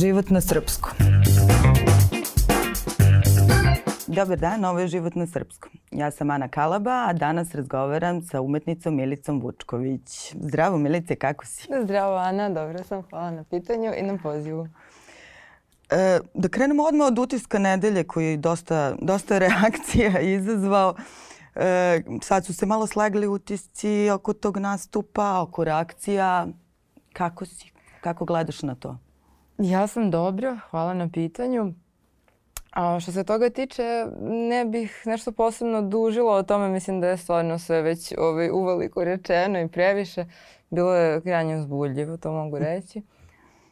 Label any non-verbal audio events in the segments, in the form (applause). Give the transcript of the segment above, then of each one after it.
Život na srpskom. Dobar dan, ovo je Život na srpskom. Ja sam Ana Kalaba, a danas razgovaram sa umetnicom Milicom Vučković. Zdravo Milice, kako si? Zdravo Ana, dobro sam, hvala na pitanju i na pozivu. E, da krenemo odmah od utiska nedelje koji je dosta, dosta (laughs) reakcija izazvao. E, sad su se malo slegli utisci oko tog nastupa, oko reakcija. Kako si? Kako gledaš na to? Ja sam dobro, hvala na pitanju. A što se toga tiče, ne bih nešto posebno dužila o tome. Mislim da je stvarno sve već ovaj, uveliko rečeno i previše. Bilo je krajnje uzbudljivo, to mogu reći.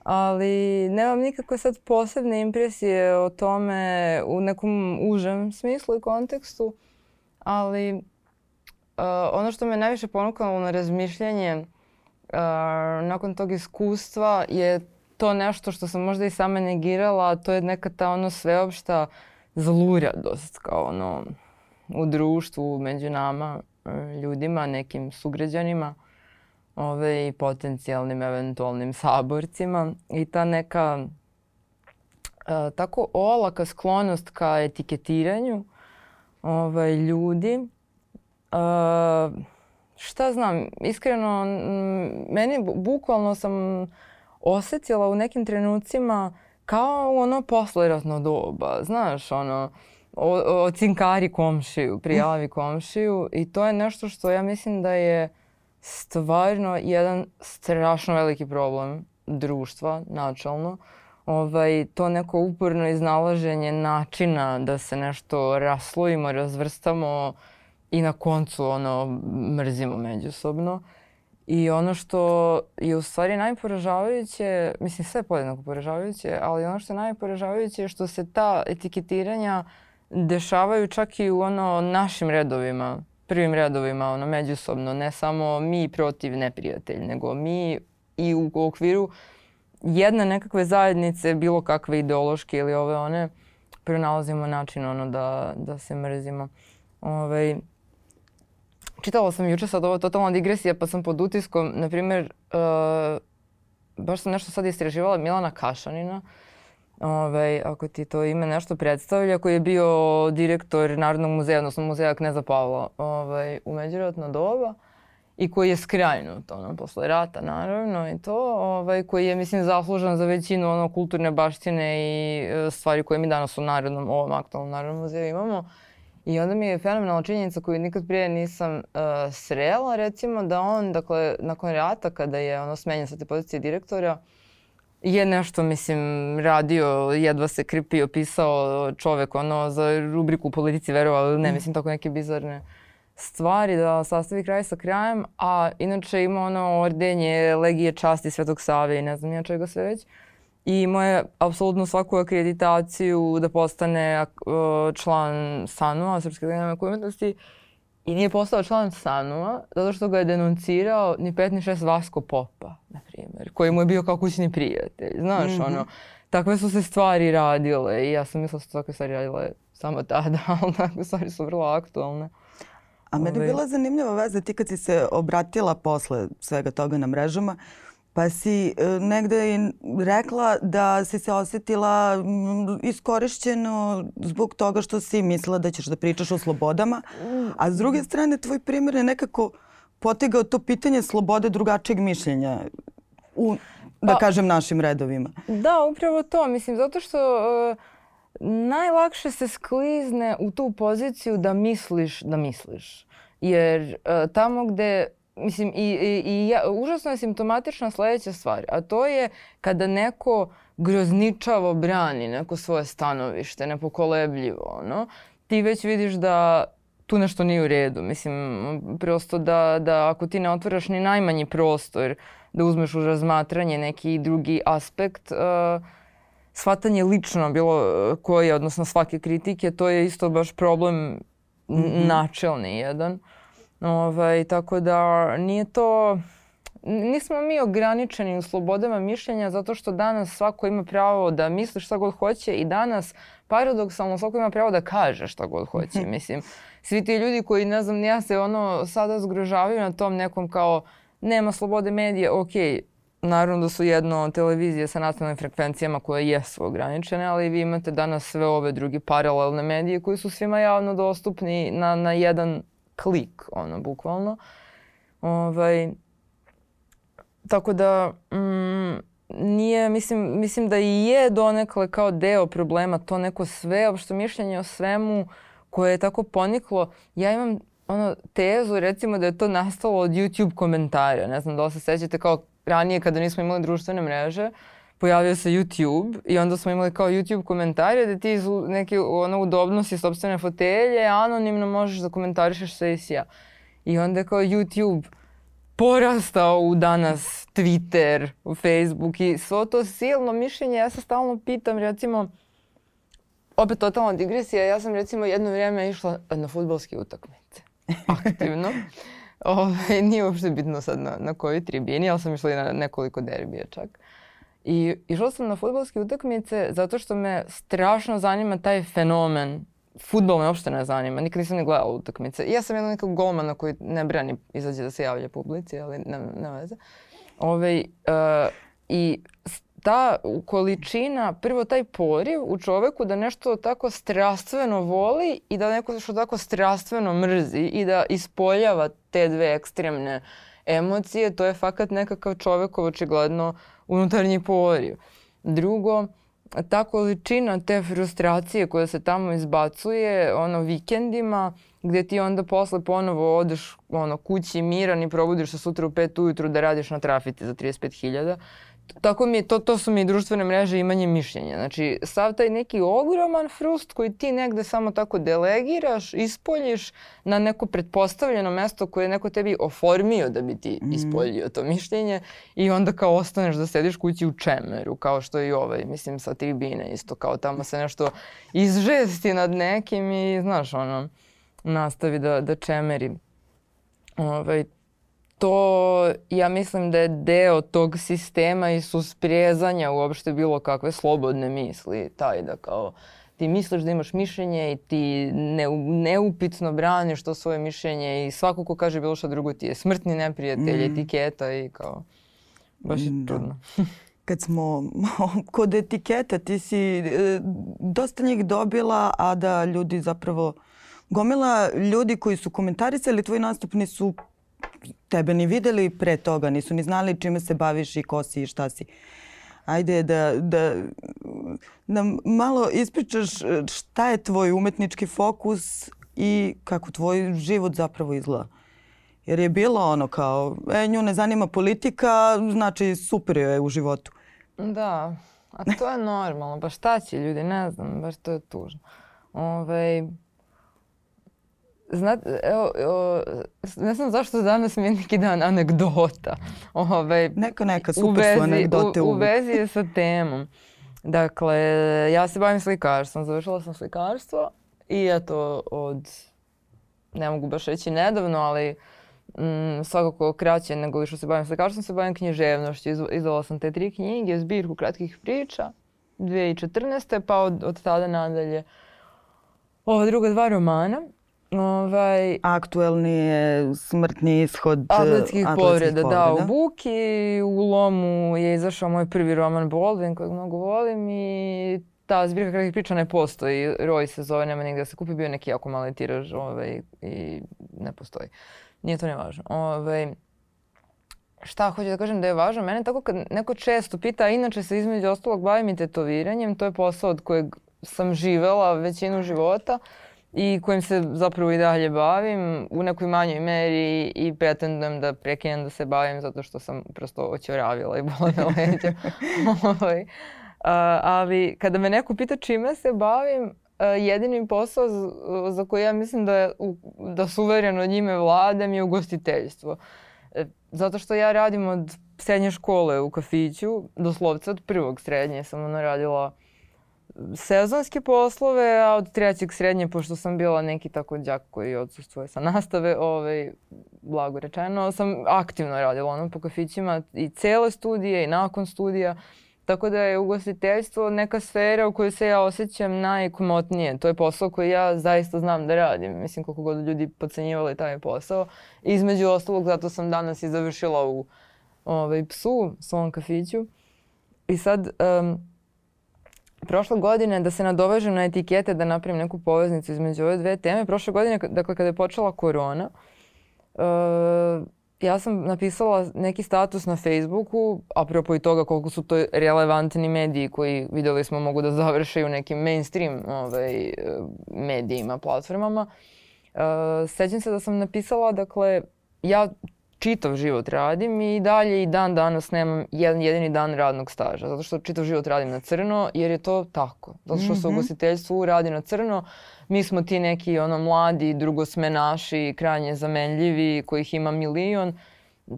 Ali nemam nikakve sad posebne impresije o tome u nekom užem smislu i kontekstu. Ali uh, ono što me najviše ponukalo na razmišljanje uh, nakon tog iskustva je to nešto što sam možda i sama negirala, to je neka ta ono sveopšta zluradost kao ono u društvu, među nama, e, ljudima, nekim sugrađanima ove, i potencijalnim eventualnim saborcima i ta neka a, e, tako olaka sklonost ka etiketiranju ove, ljudi. A, e, šta znam, iskreno, meni bukvalno sam osetila u nekim trenucima kao ono posleratno doba, znaš, ono, o, o cinkari komšiju, prijavi (laughs) komšiju i to je nešto što ja mislim da je stvarno jedan strašno veliki problem društva načalno. Ovaj, to neko uporno iznalaženje načina da se nešto raslojimo, razvrstamo i na koncu ono mrzimo međusobno. Uh, I ono što je u stvari najporažavajuće, mislim sve je podjednako poražavajuće, ali ono što je najporažavajuće je što se ta etiketiranja dešavaju čak i u ono našim redovima, prvim redovima, ono međusobno, ne samo mi protiv neprijatelj, nego mi i u okviru jedne nekakve zajednice, bilo kakve ideološke ili ove one, pronalazimo način ono da, da se mrzimo. Ove, ovaj, čitala sam juče sad ovo totalna digresija pa sam pod utiskom, na primjer, uh, baš sam nešto sad istraživala Milana Kašanina, Ove, ako ti to ime nešto predstavlja, koji je bio direktor Narodnog muzeja, odnosno muzeja Kneza Pavla ovaj, u međuratno doba i koji je skrajnut ono, posle rata naravno i to, ovaj, koji je mislim zaslužan za većinu ono, kulturne baštine i e, stvari koje mi danas u Narodnom, ovom aktualnom Narodnom muzeju imamo. I onda mi je fenomenalna činjenica koju nikad prije nisam uh, srela, recimo da on, dakle, nakon rata kada je ono smenjen sa te pozicije direktora, je nešto, mislim, radio, jedva se kripio, pisao čovek, ono, za rubriku u politici verovao, ne, mm. mislim, tako neke bizarne stvari da sastavi kraj sa krajem, a inače ima ono ordenje, legije časti Svetog Save i ne znam ja čega sve već. Uh, i imao je apsolutno svaku akreditaciju da postane član SANU-a, Srpske akademije umetnosti, i nije postao član SANU-a zato što ga je denuncirao ni pet ni šest Vasko Popa, na primjer, koji mu je bio kao kućni prijatelj. Znaš, mm -hmm. ono, takve su se stvari radile i ja sam mislila da su takve stvari radile samo tada, (laughs) ali takve stvari su vrlo aktualne. A meni je bila zanimljiva veza ti kad si se obratila posle svega toga na mrežama, uh, Pa si e, negde i rekla da si se osetila iskorišćeno zbog toga što si mislila da ćeš da pričaš o slobodama, a s druge strane tvoj primjer je nekako potegao to pitanje slobode drugačijeg mišljenja u, da pa, kažem, našim redovima. Da, upravo to. Mislim, zato što uh, najlakše se sklizne u tu poziciju da misliš da misliš. Jer uh, tamo gde mislim, i, i, i ja, užasno je simptomatična sledeća stvar, a to je kada neko grozničavo brani neko svoje stanovište, nepokolebljivo, ono, ti već vidiš da tu nešto nije u redu. Mislim, prosto da, da ako ti ne otvaraš ni najmanji prostor da uzmeš u razmatranje neki drugi aspekt, uh, shvatanje lično bilo koje, odnosno svake kritike, to je isto baš problem mm -hmm. načelni jedan. Ovaj, tako da nije to... Nismo mi ograničeni u slobodama mišljenja zato što danas svako ima pravo da misli šta god hoće i danas paradoksalno svako ima pravo da kaže šta god hoće. (laughs) Mislim, svi ti ljudi koji, ne znam, ja se ono sada zgrožavaju na tom nekom kao nema slobode medija, ok, naravno da su jedno televizije sa nacionalnim frekvencijama koje jesu ograničene, ali vi imate danas sve ove drugi paralelne medije koji su svima javno dostupni na, na jedan klik, ono, bukvalno. Ovaj, tako da, mm, nije, mislim, mislim da i je donekle kao deo problema to neko sve, opšto mišljenje o svemu koje je tako poniklo. Ja imam ono tezu recimo da je to nastalo od YouTube komentara. Ne znam da li se sećate kao ranije kada nismo imali društvene mreže, pojavio se YouTube i onda smo imali kao YouTube komentare da ti iz neke ono udobnosti sobstvene fotelje anonimno možeš da komentarišeš sve i onda kao YouTube porastao u danas Twitter, Facebook i svo to silno mišljenje. Ja se stalno pitam recimo, opet totalna digresija, ja sam recimo jedno vrijeme išla na futbolske utakmice. (laughs) Aktivno. Ove, ovaj, nije uopšte bitno sad na, na kojoj tribini, ali sam išla i na nekoliko derbija čak. I išla sam na futbolske utakmice zato što me strašno zanima taj fenomen. Futbol me uopšte ne zanima, nikad nisam ni gledala utakmice. I ja sam jedan nekog golmana koji ne brani izađe da se javlja publici, ali ne, ne veze. Ove, ovaj, uh, I ta količina, prvo taj poriv u čoveku da nešto tako strastveno voli i da neko što tako strastveno mrzi i da ispoljava te dve ekstremne emocije, to je fakat nekakav čovek očigledno unutarnji poriv. Drugo, ta količina te frustracije koja se tamo izbacuje ono vikendima gdje ti onda posle ponovo odeš ono kući miran i probudiš se sutra u pet ujutru da radiš na trafici za 35.000 tako mi to, to su mi društvene mreže imanje mišljenja. Znači, sav taj neki ogroman frust koji ti negde samo tako delegiraš, ispoljiš na neko pretpostavljeno mesto koje je neko tebi oformio da bi ti mm. ispoljio to mišljenje i onda kao ostaneš da sediš kući u čemeru, kao što je i ovaj, mislim, sa tribine isto, kao tamo se nešto izžesti nad nekim i, znaš, ono, nastavi da, da čemeri. Ovaj, to ja mislim da je deo tog sistema i susprezanja uopšte bilo kakve slobodne misli. Taj da kao ti misliš da imaš mišljenje i ti ne, neupitno braniš to svoje mišljenje i svako ko kaže bilo što drugo ti je smrtni neprijatelj, mm. etiketa i kao baš je da. čudno. (laughs) Kad smo (laughs) kod etiketa, ti si e, dosta njih dobila, a da ljudi zapravo gomila ljudi koji su komentarisali tvoj nastup nisu tebe ni videli pre toga, nisu ni znali čime se baviš i ko si i šta si. Ajde da, da nam malo ispričaš šta je tvoj umetnički fokus i kako tvoj život zapravo izgleda. Jer je bilo ono kao, e, nju ne zanima politika, znači super je u životu. Da, a to je (laughs) normalno. Pa šta će ljudi, ne znam, baš to je tužno. Ove, ovaj, Znate, evo, evo, ne znam zašto danas mi je neki dan anegdota. Ove, neka, neka, super vezi, su anegdote u, u vezi je sa temom. Dakle, ja se bavim slikarstvom, završila sam slikarstvo i eto od, ne mogu baš reći nedavno, ali mm, svakako kraće nego što se bavim slikarstvom, se bavim književnošću. Izdala sam te tri knjige, zbirku kratkih priča, 2014. pa od, od tada nadalje ova druga dva romana. Ovaj, Aktuelni je smrtni ishod atletskih, atletskih povreda. Da, u Buki, u Lomu je izašao moj prvi roman Baldwin kojeg mnogo volim i ta zbirka kratkih priča ne postoji. Roj se zove, nema nigde da se kupi, bio neki jako mali tiraž ovaj, i ne postoji. Nije to nevažno. Ovaj, šta hoću da kažem da je važno? Mene tako kad neko često pita, a inače se između ostalog bavim i tetoviranjem, to je posao od kojeg sam živela većinu života i kojim se zapravo i dalje bavim u nekoj manjoj meri i pretendujem da prekinem da se bavim zato što sam prosto oćoravila i bole me leđa. (laughs) Ovaj, ali kada me neko pita čime se bavim, jedini posao za koji ja mislim da, da suvereno njime vladam je ugostiteljstvo. E, zato što ja radim od srednje škole u kafiću, doslovce od prvog srednje sam ono radila sezonske poslove, a od trećeg srednje, pošto sam bila neki tako džak koji odsustuje sa nastave, ovaj, blago rečeno, sam aktivno radila ono po kafićima i cele studije i nakon studija. Tako da je ugostiteljstvo neka sfera u kojoj se ja osjećam najkomotnije. To je posao koji ja zaista znam da radim. Mislim koliko god ljudi podcenjivali taj posao. Između ostalog zato sam danas i završila u ovaj, psu, svom kafiću. I sad, um, prošle godine, da se nadovežem na etikete, da napravim neku poveznicu između ove dve teme, prošle godine, dakle, kada je počela korona, uh, ja sam napisala neki status na Facebooku, apropo i toga koliko su to relevantni mediji koji videli smo mogu da završe u nekim mainstream ovaj, medijima, platformama. Uh, sećam se da sam napisala, dakle, ja čitav život radim i dalje i dan danas nemam jedan jedini dan radnog staža. Zato što čitav život radim na crno jer je to tako. Zato što se u mhm. ugostiteljstvu radi na crno. Mi smo ti neki ono mladi, drugosmenaši, krajnje zamenljivi, kojih ima milion.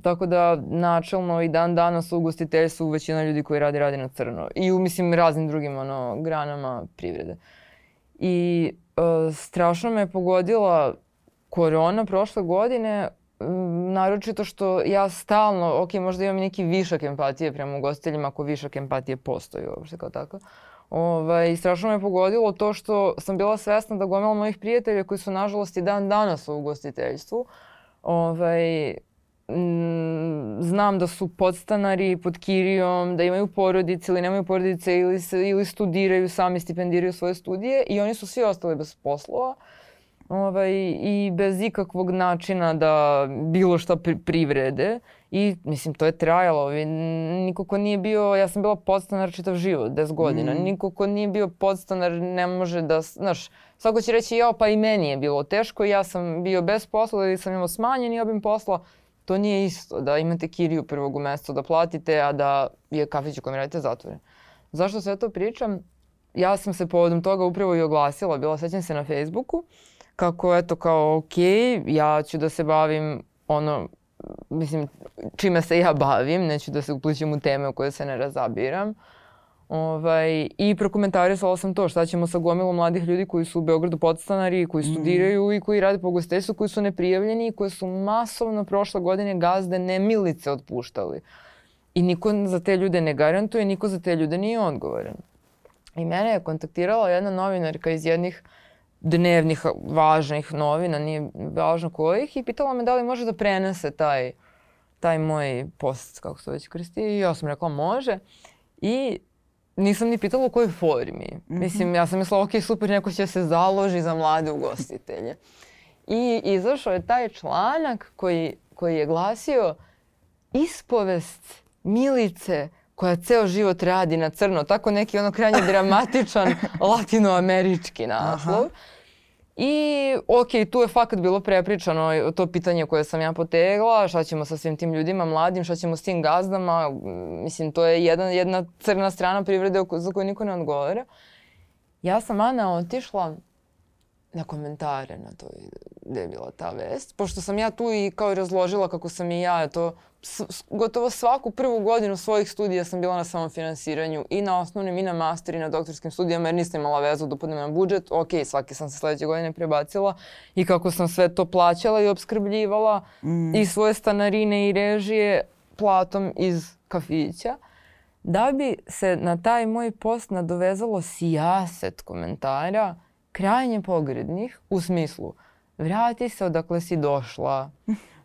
Tako da načelno i dan danas u ugostiteljstvu većina ljudi koji radi, radi na crno. I u mislim raznim drugim ono, granama privrede. I uh, strašno me je pogodila korona prošle godine naročito što ja stalno, ok, možda imam neki višak empatije prema ugostiteljima, ako višak empatije postoji uopšte kao tako. Ovaj, strašno me pogodilo to što sam bila svesna da gomila mojih prijatelja koji su nažalost i dan danas u ugostiteljstvu, ovaj, znam da su podstanari pod kirijom, da imaju porodice ili nemaju porodice ili, se, ili studiraju, sami stipendiraju svoje studije i oni su svi ostali bez poslova ovaj, i bez ikakvog načina da bilo šta pri privrede. I mislim, to je trajalo. Niko ko nije bio, ja sam bila podstanar čitav život, 10 godina. Mm. Niko ko nije bio podstanar ne može da, znaš, svako će reći, ja, pa i meni je bilo teško, ja sam bio bez posla ili sam imao smanjeni obim posla. To nije isto, da imate kiriju prvog u mesecu da platite, a da je kafić u kojem radite zatvoren. Zašto sve to pričam? Ja sam se povodom toga upravo i oglasila, bila sećam se na Facebooku kako eto kao ok, ja ću da se bavim ono, mislim, čime se ja bavim, neću da se uplićem u teme u koje se ne razabiram. Ovaj, I prokomentarisala sam to šta ćemo sa gomilom mladih ljudi koji su u Beogradu podstanari, koji mhm. studiraju mm. i koji rade po ugostiteljstvu, koji su neprijavljeni i koji su masovno prošle godine gazde nemilice otpuštali. I niko za te ljude ne garantuje, niko za te ljude nije odgovoran. I mene je kontaktirala jedna novinarka iz jednih uh, dnevnih važnih novina, nije važno kojih, i pitala me da li može da prenese taj, taj moj post, kako se već kristi, i ja sam rekla može. I nisam ni pitala u kojoj formi. Mm -hmm. Mislim, ja sam mislila, ok, super, neko će se založi za mlade ugostitelje. I izašao je taj članak koji, koji je glasio ispovest Milice koja ceo život radi na crno, tako neki ono krajnje dramatičan (laughs) latinoamerički naslov. Aha. I ok, tu je fakat bilo prepričano to pitanje koje sam ja potegla, šta ćemo sa svim tim ljudima mladim, šta ćemo s tim gazdama, mislim to je jedna, jedna crna strana privrede za koju niko ne odgovara. Ja sam Ana otišla na komentare na to gde je bila ta vest. Pošto sam ja tu i kao i razložila kako sam i ja to gotovo svaku prvu godinu svojih studija sam bila na samofinansiranju i na osnovnim i na master i na doktorskim studijama jer nisam imala vezu da podnem na budžet. Ok, svake sam se sledeće godine prebacila i kako sam sve to plaćala i obskrbljivala mm. i svoje stanarine i režije platom iz kafića. Da bi se na taj moj post nadovezalo sijaset komentara krajnje pogrednih u smislu vrati se odakle si došla.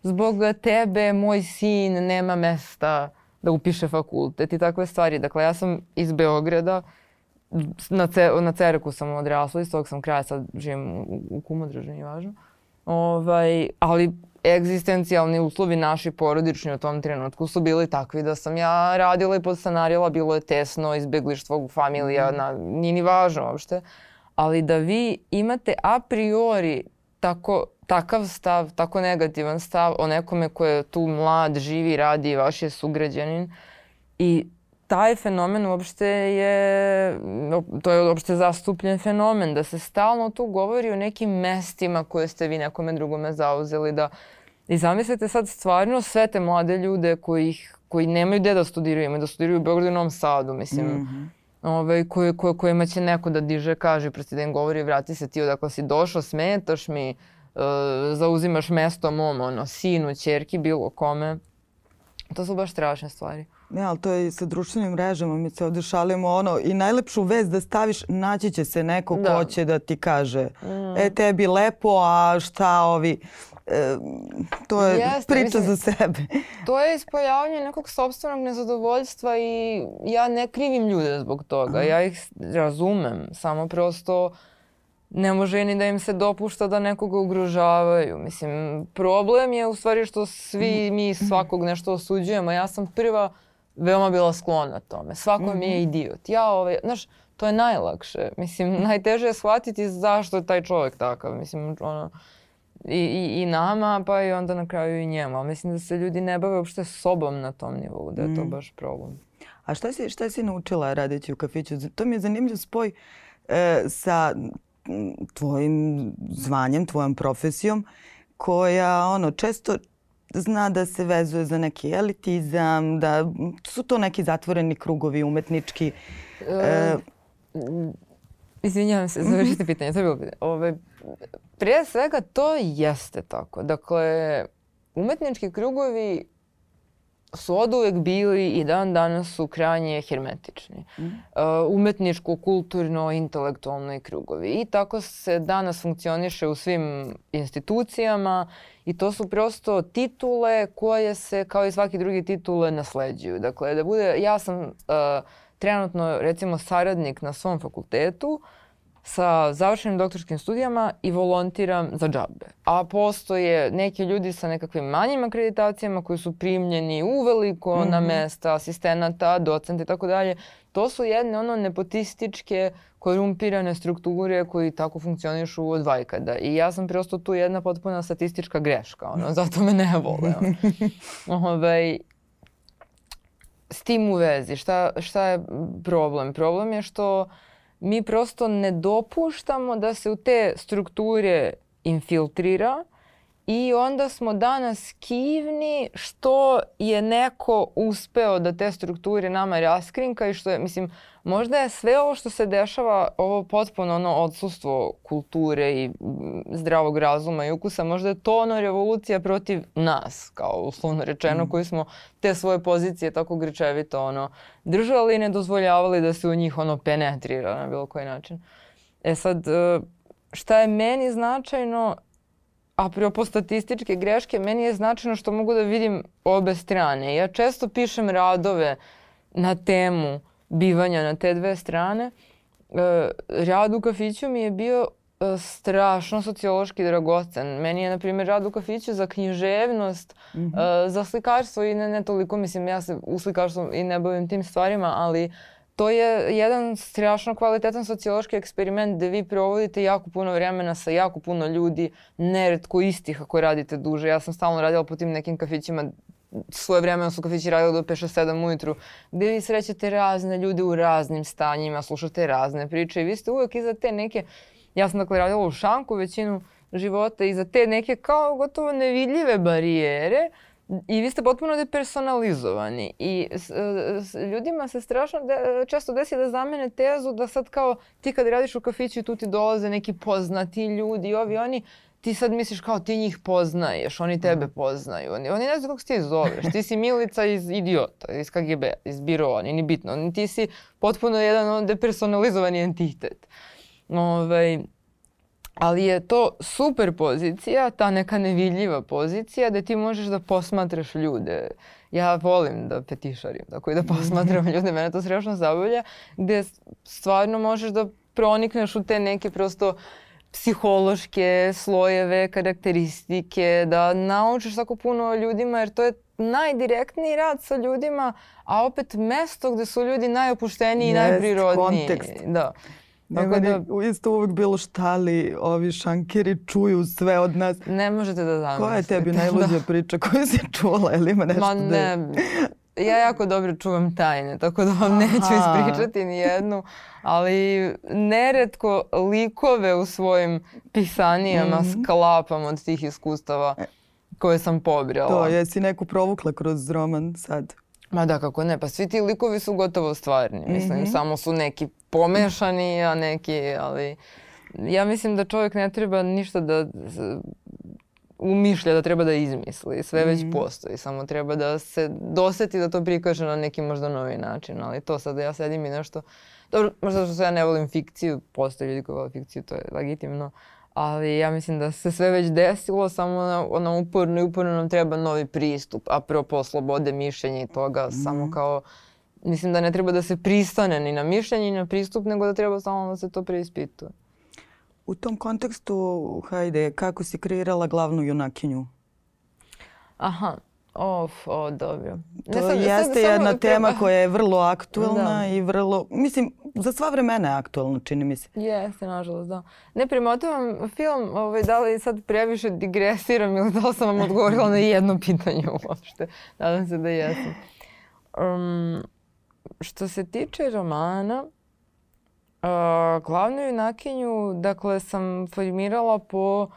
Zbog tebe moj sin nema mesta da upiše fakultet i takve stvari. Dakle, ja sam iz Beograda, na, ce, na Cereku sam odrasla, iz tog sam kraja, sad živim u, u Kumodrožu, nije važno. Ovaj, ali egzistencijalni uslovi naši porodični u tom trenutku su bili takvi da sam ja radila i podstanarila, bilo je tesno, izbeglištvo familija, mm. na, nije ni važno uopšte. Ali da vi imate a priori tako, takav stav, tako negativan stav o nekome ko je tu mlad, živi, radi, vaš je sugrađanin i taj fenomen uopšte je, to je uopšte zastupljen fenomen, da se stalno tu govori o nekim mestima koje ste vi nekome drugome zauzeli, da I zamislite sad stvarno sve te mlade ljude koji, koji nemaju gde da studiraju, imaju da studiraju u Beogradu i Novom Sadu, mislim. Mm -hmm ovaj, koje, koje, kojima će neko da diže, kaže, prosti da im govori, vrati se ti odakle si došao, smetaš mi, uh, zauzimaš mesto mom, ono, sinu, čerki, bilo kome. To su baš strašne stvari. Ne, ali to je i sa društvenim mrežama. Mi se ovdje šalimo ono i najlepšu vez da staviš, naći će se neko da. ko će da ti kaže mm. e tebi lepo, a šta ovi e, to je Jeste, priča mislim, za sebe. To je ispoljavanje nekog sobstvenog nezadovoljstva i ja ne krivim ljude zbog toga. Ja ih razumem, samo prosto ne može ni da im se dopušta da nekoga ugrožavaju. Mislim, problem je u stvari što svi mi svakog nešto osuđujemo. Ja sam prva veoma bila sklona tome. Svako mi je mhm. idiot. Ja, ovaj, znaš, to je najlakše. Mislim, najteže je shvatiti zašto je taj čovjek takav. Mislim, ono, i, i, i nama, pa i onda na kraju i njemu. Ali mislim da se ljudi ne bave uopšte sobom na tom nivou, da je to mm. baš problem. A šta si, šta si naučila radeći u kafiću? To mi je zanimljiv spoj e, sa tvojim zvanjem, tvojom profesijom, koja ono često zna da se vezuje za neki elitizam, da su to neki zatvoreni krugovi umetnički. E, Izvinjavam se, završite mhm. pitanje. To je bilo pitanje. Ove, prije svega to jeste tako. Dakle, umetnički krugovi su od uvek bili i dan danas su krajnje hermetični. Mm. Uh, umetničko, kulturno, intelektualno i krugovi. I tako se danas funkcioniše u svim institucijama i to su prosto titule koje se kao i svaki drugi titule nasleđuju. Dakle, da bude, ja sam uh, trenutno recimo saradnik na svom fakultetu sa završenim doktorskim studijama i volontiram za džabe. A postoje neki ljudi sa nekakvim manjim akreditacijama koji su primljeni uveliko mm -hmm. na mesta asistenata, docenta i tako dalje. To su jedne ono nepotističke, korumpirane strukture koji tako funkcionišu od vajkada. I ja sam prosto tu jedna potpuna statistička greška, ono, (laughs) zato me ne vole. Ove, ovaj, s tim u vezi, šta, šta je problem? Problem je što mi prosto ne dopuštamo da se u te strukture infiltrira i onda smo danas kivni što je neko uspeo da te strukture nama raskrinka i što je, mislim, možda je sve ovo što se dešava, ovo potpuno ono odsustvo kulture i zdravog razuma i ukusa, možda je to ono revolucija protiv nas, kao uslovno rečeno, mm. koji smo te svoje pozicije tako grčevito ono, držali i ne dozvoljavali da se u njih ono penetrira na bilo koji način. E sad, e, šta je meni značajno, apropo statističke greške, meni je značajno što mogu da vidim obe strane. Ja često pišem radove na temu bivanja na te dve strane. E, rad u kafiću mi je bio e, strašno sociološki dragocen. Meni je, na primjer, rad u kafiću za književnost, mm -hmm. za slikarstvo i ne, ne toliko, mislim, ja se u slikarstvu i ne bavim tim stvarima, ali to je jedan strašno kvalitetan sociološki eksperiment gde vi provodite jako puno vremena sa jako puno ljudi, neretko istih ako radite duže. Ja sam stalno radila po tim nekim kafićima svoje vremena su kafići radili do 5-6-7 ujutru, gde vi srećete razne ljude u raznim stanjima, slušate razne priče i vi ste uvek iza te neke, ja sam dakle radila u šanku većinu života, iza te neke kao gotovo nevidljive barijere, I vi ste potpuno depersonalizovani i s, s, ljudima se strašno de, često desi da zamene tezu da sad kao ti kad radiš u kafiću tu ti dolaze neki poznati ljudi, ovi oni, ti sad misliš kao ti njih poznaješ, oni tebe poznaju. Oni, oni ne znaju kako se ti zoveš. Ti si Milica iz Idiota, iz KGB, iz Biroa, nije ni bitno. Ti si potpuno jedan on depersonalizovani entitet. Ove, ovaj, ali je to super pozicija, ta neka nevidljiva pozicija da ti možeš da posmatraš ljude. Ja volim da petišarim, tako i da posmatram (laughs) ljude, mene to strašno zabavlja, gde stvarno možeš da pronikneš u te neke prosto psihološke slojeve, karakteristike, da naučiš tako puno o ljudima, jer to je najdirektniji rad sa ljudima, a opet mesto gde su ljudi najopušteniji i najprirodniji. kontekst. Da. Tako da, isto uvek bilo šta li ovi šankeri čuju sve od nas. Ne možete da zamislite. Koja je tebi (laughs) najluđa da. priča koju si čula ili ima nešto Ma da ne, da ja jako dobro čuvam tajne, tako da vam neću ispričati ni jednu, ali neretko likove u svojim pisanijama mm -hmm. sklapam od tih iskustava e. koje sam pobrala. To, jesi neku provukla kroz roman sad? Ma da, kako ne, pa svi ti likovi su gotovo stvarni, mislim, mm -hmm. samo su neki pomešani, a neki, ali ja mislim da čovjek ne treba ništa da umišlja da treba da izmisli. Sve već mm. postoji, samo treba da se doseti da to prikaže na neki možda novi način. Ali to sad da ja sedim i nešto... Dobro, možda što ja ne volim fikciju, postoje ljudi koji vole fikciju, to je legitimno. Ali ja mislim da se sve već desilo, samo ono, ono uporno i uporno nam treba novi pristup, apropo slobode mišljenja i toga, mm. samo kao, mislim da ne treba da se pristane ni na mišljenje ni na pristup, nego da treba samo da se to preispituje. U tom kontekstu, hajde, kako si kreirala glavnu junakinju? Aha, Of, o, dobro. Ne, to sad, jeste sad, jedna samo tema koja je vrlo aktuelna da. i vrlo, mislim, za sva vremena je aktuelna, čini mi se. Jeste, nažalost, da. Ne premotavam film, ovaj, da li sad previše digresiram ili da li sam vam odgovorila na jedno (laughs) pitanje uopšte. Nadam se da jesam. Um, što se tiče romana, uh, glavnu junakinju, dakle, sam formirala po uh,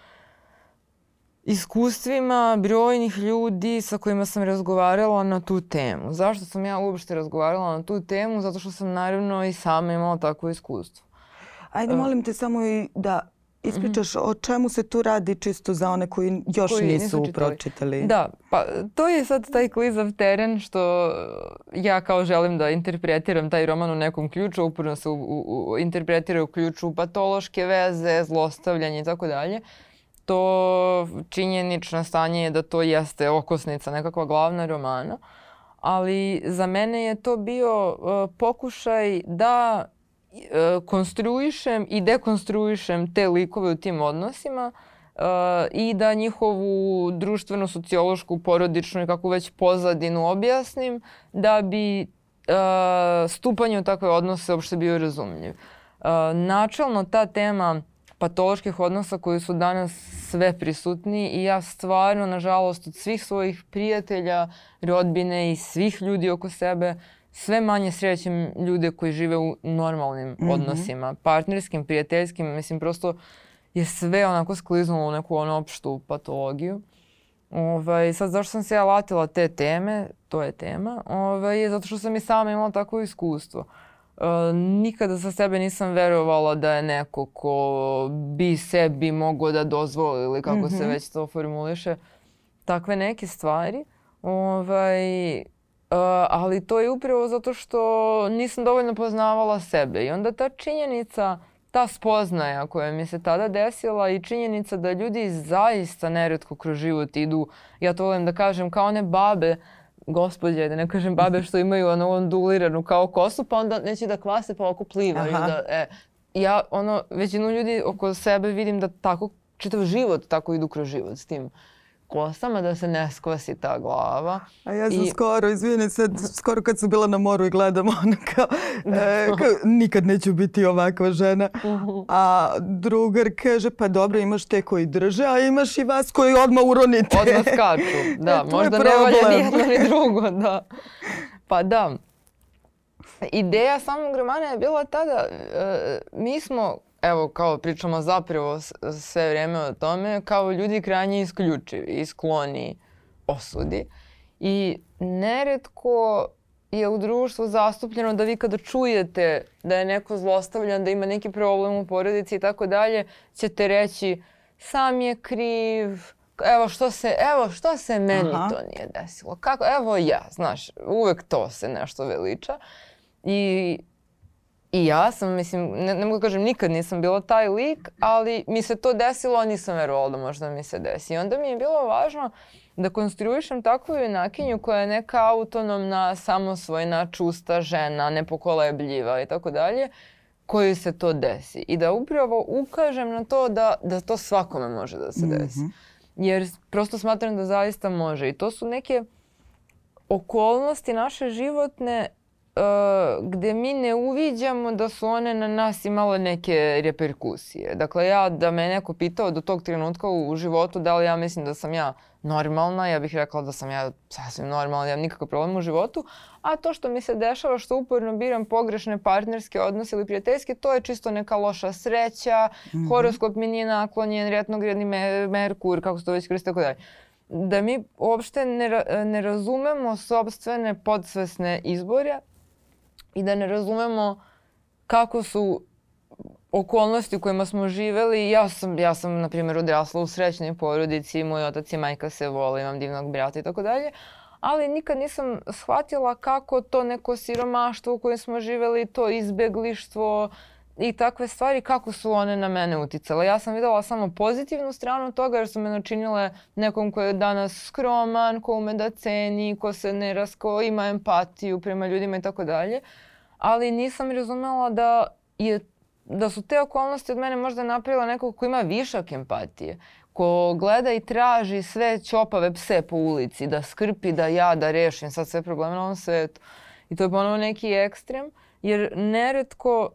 iskustvima brojnih ljudi sa kojima sam razgovarala na tu temu. Zašto sam ja uopšte razgovarala na tu temu? Zato što sam naravno i sama imala takvo iskustvo. Ajde, molim te samo i da ispričaš mm -hmm. o čemu se tu radi čisto za one koji još koji nisu, nisu pročitali. Da, pa to je sad taj klizav teren što ja kao želim da interpretiram taj roman u nekom ključu, uporno se u, u, u, interpretira u ključu patološke veze, zlostavljanje i tako dalje to činjenično stanje je da to jeste okosnica, nekakva glavna romana. Ali za mene je to bio uh, pokušaj da uh, konstruišem i dekonstruišem te likove u tim odnosima uh, i da njihovu društvenu, sociološku, porodičnu i kako već pozadinu objasnim da bi uh, stupanje u takve odnose uopšte bio razumljiv. Uh, načalno ta tema patoloških odnosa koji su danas sve prisutni i ja stvarno, nažalost, od svih svojih prijatelja, rodbine i svih ljudi oko sebe sve manje srećem ljude koji žive u normalnim mm -hmm. odnosima, partnerskim, prijateljskim, mislim prosto je sve onako skliznulo u neku ono opštu patologiju. Ovaj, sad zašto sam se ja latila te teme, to je tema, ovaj, zato što sam i sama imala takvo iskustvo. Uh, nikada za sebe nisam verovala da je neko ko bi sebi mogao da dozvoli ili kako mm -hmm. se mhm. već to formuliše takve neke stvari. Ovaj, uh, ali to je upravo zato što nisam dovoljno poznavala sebe i onda ta činjenica, ta spoznaja koja mi se tada desila i činjenica da ljudi zaista neretko kroz život idu, ja to volim da kažem, kao one babe gospođe, da ne kažem babe što imaju ono onduliranu kao kosu, pa onda neće da kvase pa oko plivaju. Da, e, ja ono, većinu ljudi oko sebe vidim da tako čitav život tako idu kroz život s tim kosama da se ne skvasi ta glava. A ja sam I... skoro, izvini se, skoro kad sam bila na moru i gledam (laughs) ona kao, e, kao nikad neću biti ovakva žena. Mhm. A drugar kaže pa dobro imaš te koji drže, a imaš i vas koji odmah uronite. Odmah skaču, (laughs) da. E, možda ne valja ni jedno ni drugo, da. Pa da. Ideja samog romana je bila tada, e, mi smo evo kao pričamo zapravo sve vreme o tome, kao ljudi krajnje isključivi i skloni osudi. I neretko je u društvu zastupljeno da vi kada čujete da je neko zlostavljan, da ima neki problem u porodici i tako dalje, ćete reći sam je kriv, evo što se, evo što se meni Aha. to nije desilo. Kako, evo ja, znaš, uvek to se nešto veliča. I I ja sam, mislim, ne, ne mogu da kažem, nikad nisam bila taj lik, ali mi se to desilo, a nisam verovala da možda mi se desi. I onda mi je bilo važno da konstruišem takvu junakinju koja je neka autonomna, samosvojna, čusta žena, nepokolebljiva i tako dalje, koji se to desi. I da upravo ukažem na to da, da to svakome može da se desi. Mm -hmm. Jer prosto smatram da zaista može. I to su neke okolnosti naše životne uh, gde mi ne uviđamo da su one na nas imale neke reperkusije. Dakle, ja da me neko pitao do tog trenutka u, u životu da li ja mislim da sam ja normalna, ja bih rekla da sam ja sasvim normalna, ja nemam nikakav problem u životu, a to što mi se dešava, što uporno biram pogrešne partnerske odnose ili prijateljske, to je čisto neka loša sreća, mm -hmm. horoskop mi nije naklonjen, retnogradni me, Merkur, kako se to već koriste, tako dalje da mi uopšte ne, ne razumemo sobstvene podsvesne izbore i da ne razumemo kako su okolnosti u kojima smo živeli. Ja sam, ja sam na primjer, odrasla u srećnoj porodici, moj otac i majka se vole, imam divnog brata i tako dalje. Ali nikad nisam shvatila kako to neko siromaštvo u kojem smo živeli, to izbeglištvo, i takve stvari, kako su one na mene uticale. Ja sam videla samo pozitivnu stranu toga jer su me načinile nekom ko je danas skroman, ko ume da ceni, ko se ne rasko, ima empatiju prema ljudima i tako dalje. Ali nisam razumela da je da su te okolnosti od mene možda napravila nekog ko ima višak empatije, ko gleda i traži sve ćopave pse po ulici, da skrpi, da ja da rešim sad sve probleme na ovom svetu. I to je ponovo neki ekstrem, jer neretko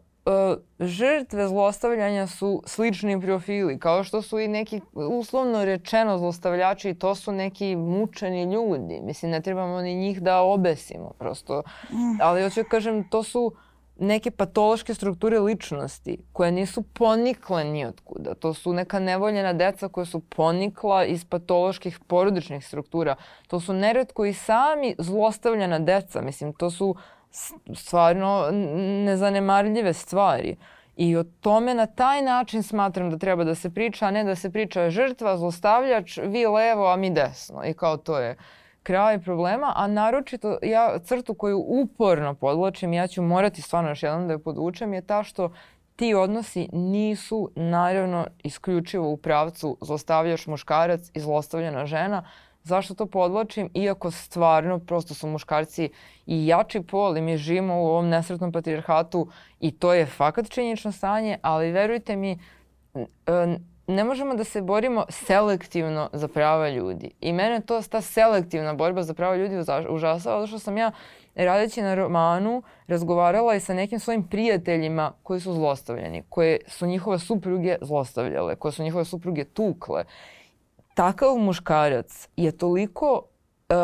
žrtve zlostavljanja su slični profili, kao što su i neki uslovno rečeno zlostavljači, to su neki mučeni ljudi. Mislim, ne trebamo ni njih da obesimo prosto. Mm. Ali hoću da kažem, to su neke patološke strukture ličnosti koje nisu ponikle nijotkuda. To su neka nevoljena deca koja su ponikla iz patoloških porodičnih struktura. To su neretko i sami zlostavljena deca. Mislim, to su stvarno nezanemarljive stvari. I o tome na taj način smatram da treba da se priča, a ne da se priča žrtva, zlostavljač, vi levo, a mi desno. I kao to je kraj problema, a naročito ja crtu koju uporno podločim, ja ću morati stvarno još jednom da je podvučem, je ta što ti odnosi nisu naravno isključivo u pravcu zlostavljaš muškarac i zlostavljena žena. Zašto to podločim? Iako stvarno prosto su muškarci i jači pol i mi živimo u ovom nesretnom patrijarhatu i to je fakat činjenično stanje, ali verujte mi, ne možemo da se borimo selektivno za prava ljudi. I mene to ta selektivna borba za prava ljudi užasava, zato što sam ja radeći na romanu razgovarala i sa nekim svojim prijateljima koji su zlostavljeni, koje su njihove supruge zlostavljale, koje su njihove supruge tukle. Takav muškarac je toliko uh,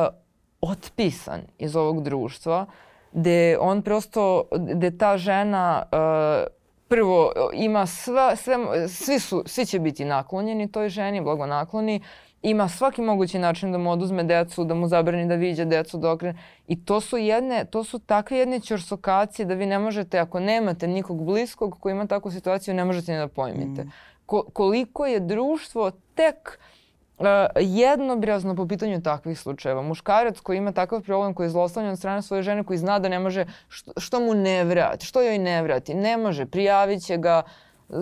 otpisan iz ovog društva, gde on prosto, gde ta žena uh, prvo ima sva, sve, svi, su, svi će biti naklonjeni toj ženi, blagonakloni, ima svaki mogući način da mu oduzme decu, da mu zabrani da viđa decu, da okrene. I to su jedne, to su takve jedne ćorsokacije da vi ne možete, ako nemate nikog bliskog koji ima takvu situaciju, ne možete ni da pojmite. Mm. Ko, koliko je društvo tek Uh, jednobrazno po pitanju takvih slučajeva. Muškarac koji ima takav problem, koji je zlostavljan od strane svoje žene, koji zna da ne može, što, što mu ne vrati, što joj ne vrati, ne može, prijavit će ga,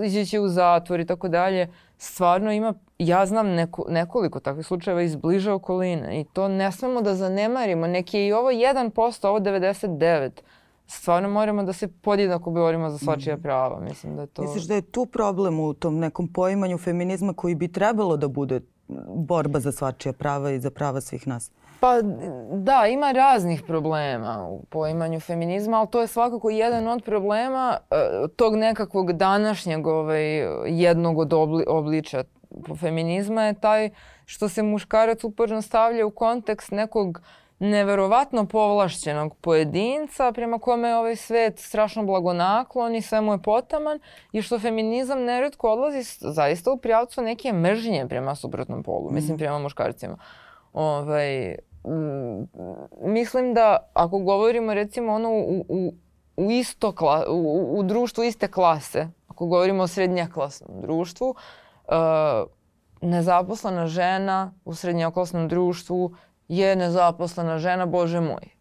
ići će u zatvor i tako dalje. Stvarno ima, ja znam neko, nekoliko takvih slučajeva iz bliže okoline i to ne smemo da zanemarimo. Neki je i ovo 1%, ovo 99% stvarno moramo da se podjednako borimo za svačija mm. prava. Mislim da to... Misliš da je tu problem u tom nekom poimanju feminizma koji bi trebalo da bude borba za svačija prava i za prava svih nas? Pa da, ima raznih problema u poimanju feminizma, ali to je svakako jedan od problema e, tog nekakvog današnjeg ovaj, jednog od obli, obliča feminizma je taj što se muškarac uporno stavlja u kontekst nekog uh, neverovatno povlašćenog pojedinca prema kome je ovaj svet strašno blagonaklon i sve mu je potaman i što feminizam neretko odlazi zaista u prijavcu neke mržnje prema suprotnom polu, mm. mislim mhm. prema muškarcima. Ovaj, mislim da ako govorimo recimo ono u, u, u isto kla, u, u društvu iste klase, ako govorimo o srednjeklasnom društvu, uh, nezaposlena žena u srednjeklasnom društvu je nezaposlena žena, bože moj.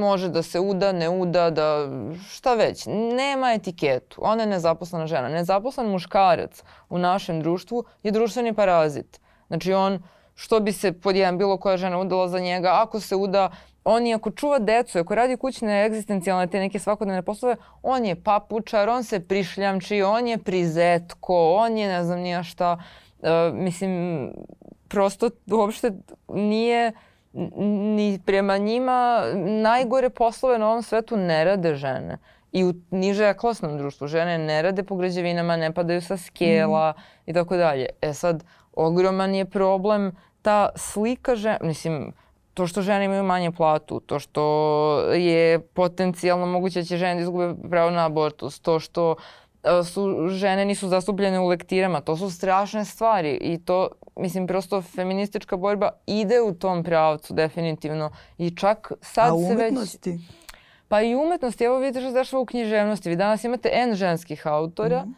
Može da se uda, ne uda, da šta već. Nema etiketu. Ona je nezaposlena žena. Nezaposlen muškarac u našem društvu je društveni parazit. Znači on, što bi se pod jedan bilo koja žena udala za njega, ako se uda, on i ako čuva decu, ako radi kućne egzistencijalne te neke svakodnevne poslove, on je papučar, on se prišljamči, on je prizetko, on je ne znam nija šta. Uh, mislim, prosto uopšte nije ni prema njima najgore poslove na ovom svetu ne rade žene. I u niže eklasnom društvu žene ne rade po građevinama, ne padaju sa skela mm. i tako dalje. E sad, ogroman je problem ta slika žena, mislim, to što žene imaju manje platu, to što je potencijalno moguće da će žene da izgube pravo na abortus, to što e, su žene nisu zastupljene u lektirama, to su strašne stvari i to mislim, prosto feministička borba ide u tom pravcu definitivno i čak sad se već... A umetnosti? Pa i umetnosti, evo vidite što se dešava u književnosti. Vi danas imate N ženskih autora. Mm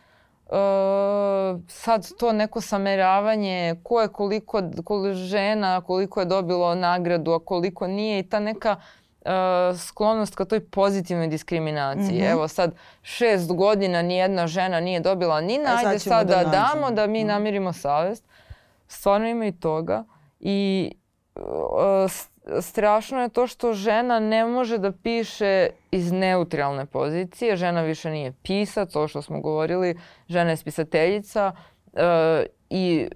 -hmm. uh, sad to neko sameravanje ko je koliko, koliko žena, koliko je dobilo nagradu, a koliko nije i ta neka uh, uh, sklonost ka toj pozitivnoj diskriminaciji. Mm -hmm. Evo sad šest godina nijedna žena nije dobila ni najde e, sad, sad da, da damo da mi mm. namirimo savest. Stvarno ima i toga. I uh, strašno je to što žena ne može da piše iz neutralne pozicije. Žena više nije pisac, to što smo govorili. Žena je spisateljica uh, i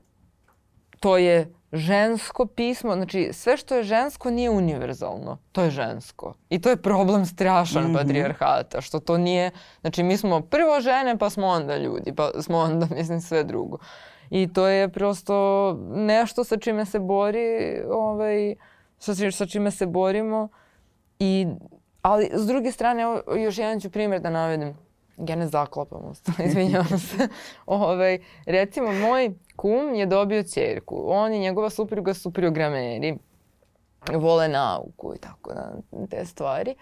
to je žensko pismo, znači sve što je žensko nije univerzalno, to je žensko. I to je problem strašan mm -hmm. patrijarhata, što to nije, znači mi smo prvo žene pa smo onda ljudi, pa smo onda (laughs) mislim sve drugo. I to je prosto nešto sa čime se bori, ovaj, sa, sa čime se borimo. I, ali s druge strane, još jedan ću primjer da navedem. Ja ne zaklapam usta, (laughs) izvinjavam se. Ove, ovaj, recimo, moj kum je dobio čerku. On i njegova supruga su programeri. Vole nauku i tako da, te stvari.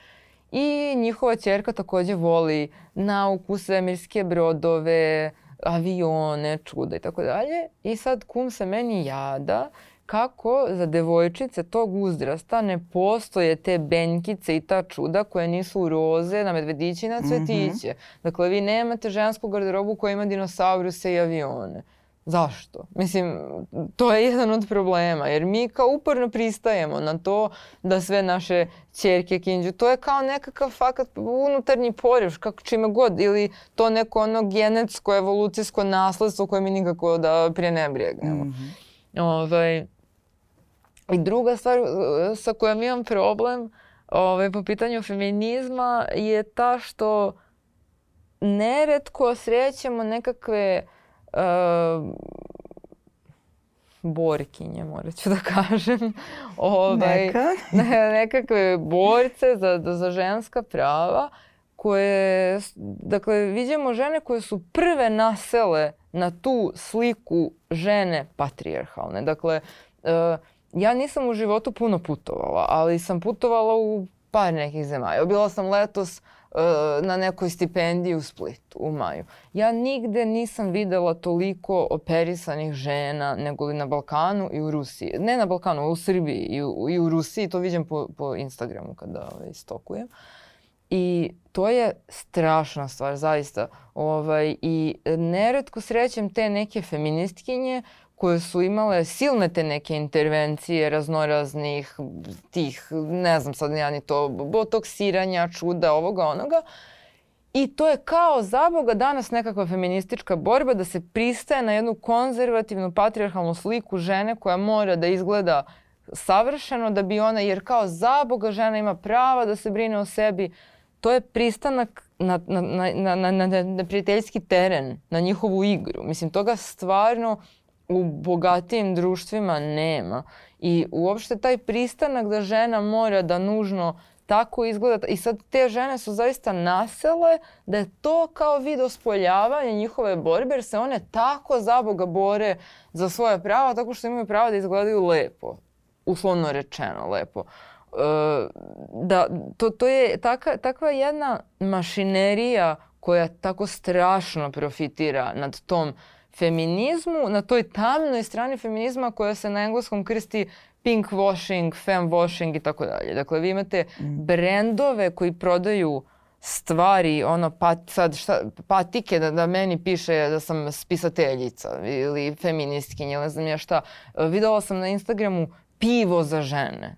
I njihova čerka takođe voli nauku, svemirske brodove, avione, čuda i tako dalje. I sad kum se meni jada kako za devojčice tog uzrasta ne postoje te benkice i ta čuda koje nisu roze na medvedići i na cvetiće. Mm -hmm. Dakle, vi nemate žensku garderobu koja ima dinosauruse i avione. Zašto? Mislim, to je jedan od problema, jer mi kao uporno pristajemo na to da sve naše čerke kinđu. To je kao nekakav fakat unutarnji poriv, kako čime god, ili to neko ono genetsko, evolucijsko nasledstvo koje mi nikako da prenebregnemo. Mm -hmm. Ovaj, I druga stvar uh, sa kojom imam problem ovaj, po pitanju feminizma je ta što neretko srećemo nekakve uh, borkinje, morat ću da kažem. (laughs) Ovaj, Neka. (laughs) nekakve borce za, za ženska prava koje, dakle, vidimo žene koje su prve nasele na tu sliku žene patrijarhalne. Dakle, uh, ja nisam u životu puno putovala, ali sam putovala u par nekih zemalja. Bila sam letos uh, na nekoj stipendiji u Splitu u maju. Ja nigde nisam videla toliko operisanih žena nego li na Balkanu i u Rusiji. Ne na Balkanu, u Srbiji i u, i u Rusiji. To vidim po, po Instagramu kada ovaj, stokujem. I to je strašna stvar, zaista. Ovaj, I neretko srećem te neke feministkinje koje su imale silne te neke intervencije raznoraznih tih, ne znam sad ja ni to, botoksiranja, čuda, ovoga, onoga. I to je kao za Boga danas nekakva feministička borba da se pristaje na jednu konzervativnu patriarhalnu sliku žene koja mora da izgleda savršeno da bi ona, jer kao za Boga žena ima prava da se brine o sebi. To je pristanak na, na, na, na, na, na prijateljski teren, na njihovu igru. Mislim, toga stvarno u bogatijim društvima nema. I uopšte taj pristanak da žena mora da nužno tako izgleda. I sad te žene su zaista nasele da je to kao vid ospoljavanja njihove borbe jer se one tako za Boga bore za svoje prava tako što imaju pravo da izgledaju lepo. Uslovno rečeno lepo. E, da, to, to je taka, takva jedna mašinerija koja tako strašno profitira nad tom feminizmu, na toj tamnoj strani feminizma koja se na engleskom krsti pink washing, fem washing i tako dalje. Dakle, vi imate mm. brendove koji prodaju stvari, ono, pat, sad šta, patike da, da meni piše da sam spisateljica ili feministkinja ne znam ja šta. Videla sam na Instagramu pivo za žene.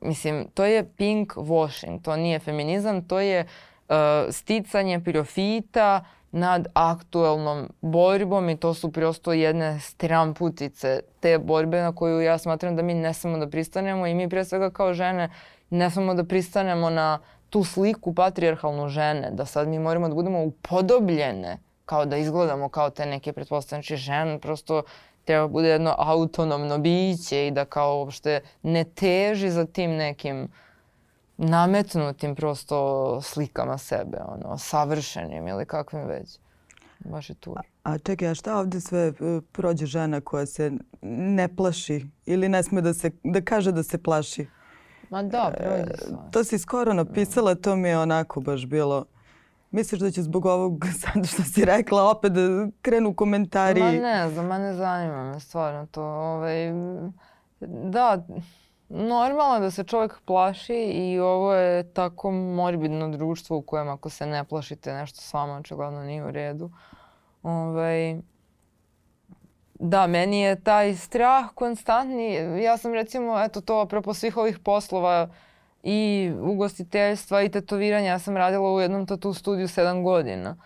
Mislim, to je pink washing, to nije feminizam, to je uh, sticanje profita, nad aktuelnom borbom i to su prosto jedne stramputice te borbe na koju ja smatram da mi ne samo da pristanemo i mi pre svega kao žene ne samo da pristanemo na tu sliku patrijarhalnu žene, da sad mi moramo da budemo upodobljene kao da izgledamo kao te neke pretpostavljene znači žene, prosto treba bude jedno autonomno biće i da kao uopšte ne teži za tim nekim uh, nametnutim prosto slikama sebe, ono, savršenim ili kakvim već. Baš je tu. A, a čekaj, a šta ovde sve e, prođe žena koja se ne plaši ili ne sme da, se, da kaže da se plaši? Ma da, e, prođe sve. to si skoro napisala, to mi je onako baš bilo... Misliš da će zbog ovog (laughs) sad što si rekla opet da krenu komentari? Ma ne znam, ma ne zanima me stvarno to. Ovaj, da, normalno da se čovjek plaši i ovo je tako morbidno društvo u kojem ako se ne plašite nešto s vama očigledno nije u redu. Ovaj, da, meni je taj strah konstantni. Ja sam recimo, eto to, apropo svih ovih poslova i ugostiteljstva i tetoviranja, ja sam radila u jednom tatu studiju sedam godina.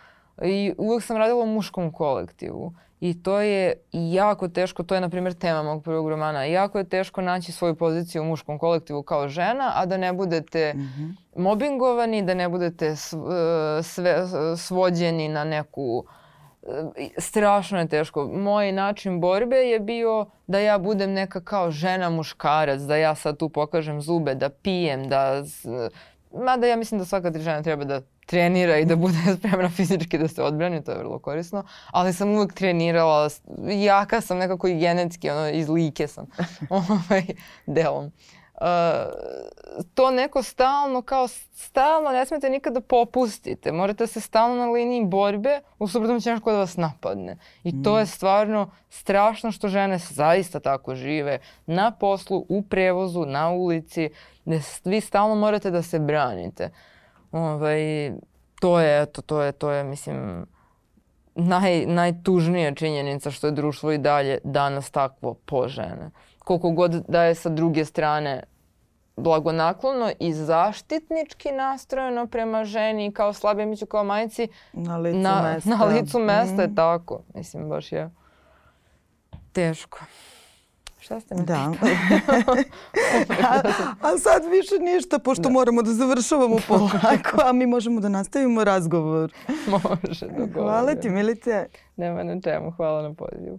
I uvek sam radila u muškom kolektivu. I to je jako teško, to je na primjer tema mog prvog romana, jako je teško naći svoju poziciju u muškom kolektivu kao žena, a da ne budete mm -hmm. mobingovani, da ne budete sve, svođeni na neku strašno je teško. Moj način borbe je bio da ja budem neka kao žena muškarac, da ja sad tu pokažem zube, da pijem, da... Mada ja mislim da svaka žena treba da trenira i da bude (laughs) spremna fizički da se odbrani, to je vrlo korisno. Ali sam uvek trenirala, jaka sam nekako i genetski, ono, iz like sam (laughs) ovaj, delom. Uh, to neko stalno, kao stalno, ne smete nikada popustite. Morate se stalno na liniji borbe, u suprotnom će nešto da vas napadne. I mm. to je stvarno strašno što žene zaista tako žive. Na poslu, u prevozu, na ulici, gde vi stalno morate da se branite. Ovaj, to je, eto, to je, to je, mislim, naj, najtužnija činjenica što je društvo i dalje danas takvo po žene. Koliko god da je sa druge strane blagonaklono i zaštitnički nastrojeno prema ženi kao slabije miću kao majci. Na licu na, mesta. Na licu mesta mm. je tako. Mislim, baš je teško. Šta ste me da. (laughs) a, a sad više ništa, pošto da. moramo da završavamo (laughs) polako, a mi možemo da nastavimo razgovor. (laughs) Može, dogovor. Hvala ti, Milice. Nema na čemu, hvala na pozivu.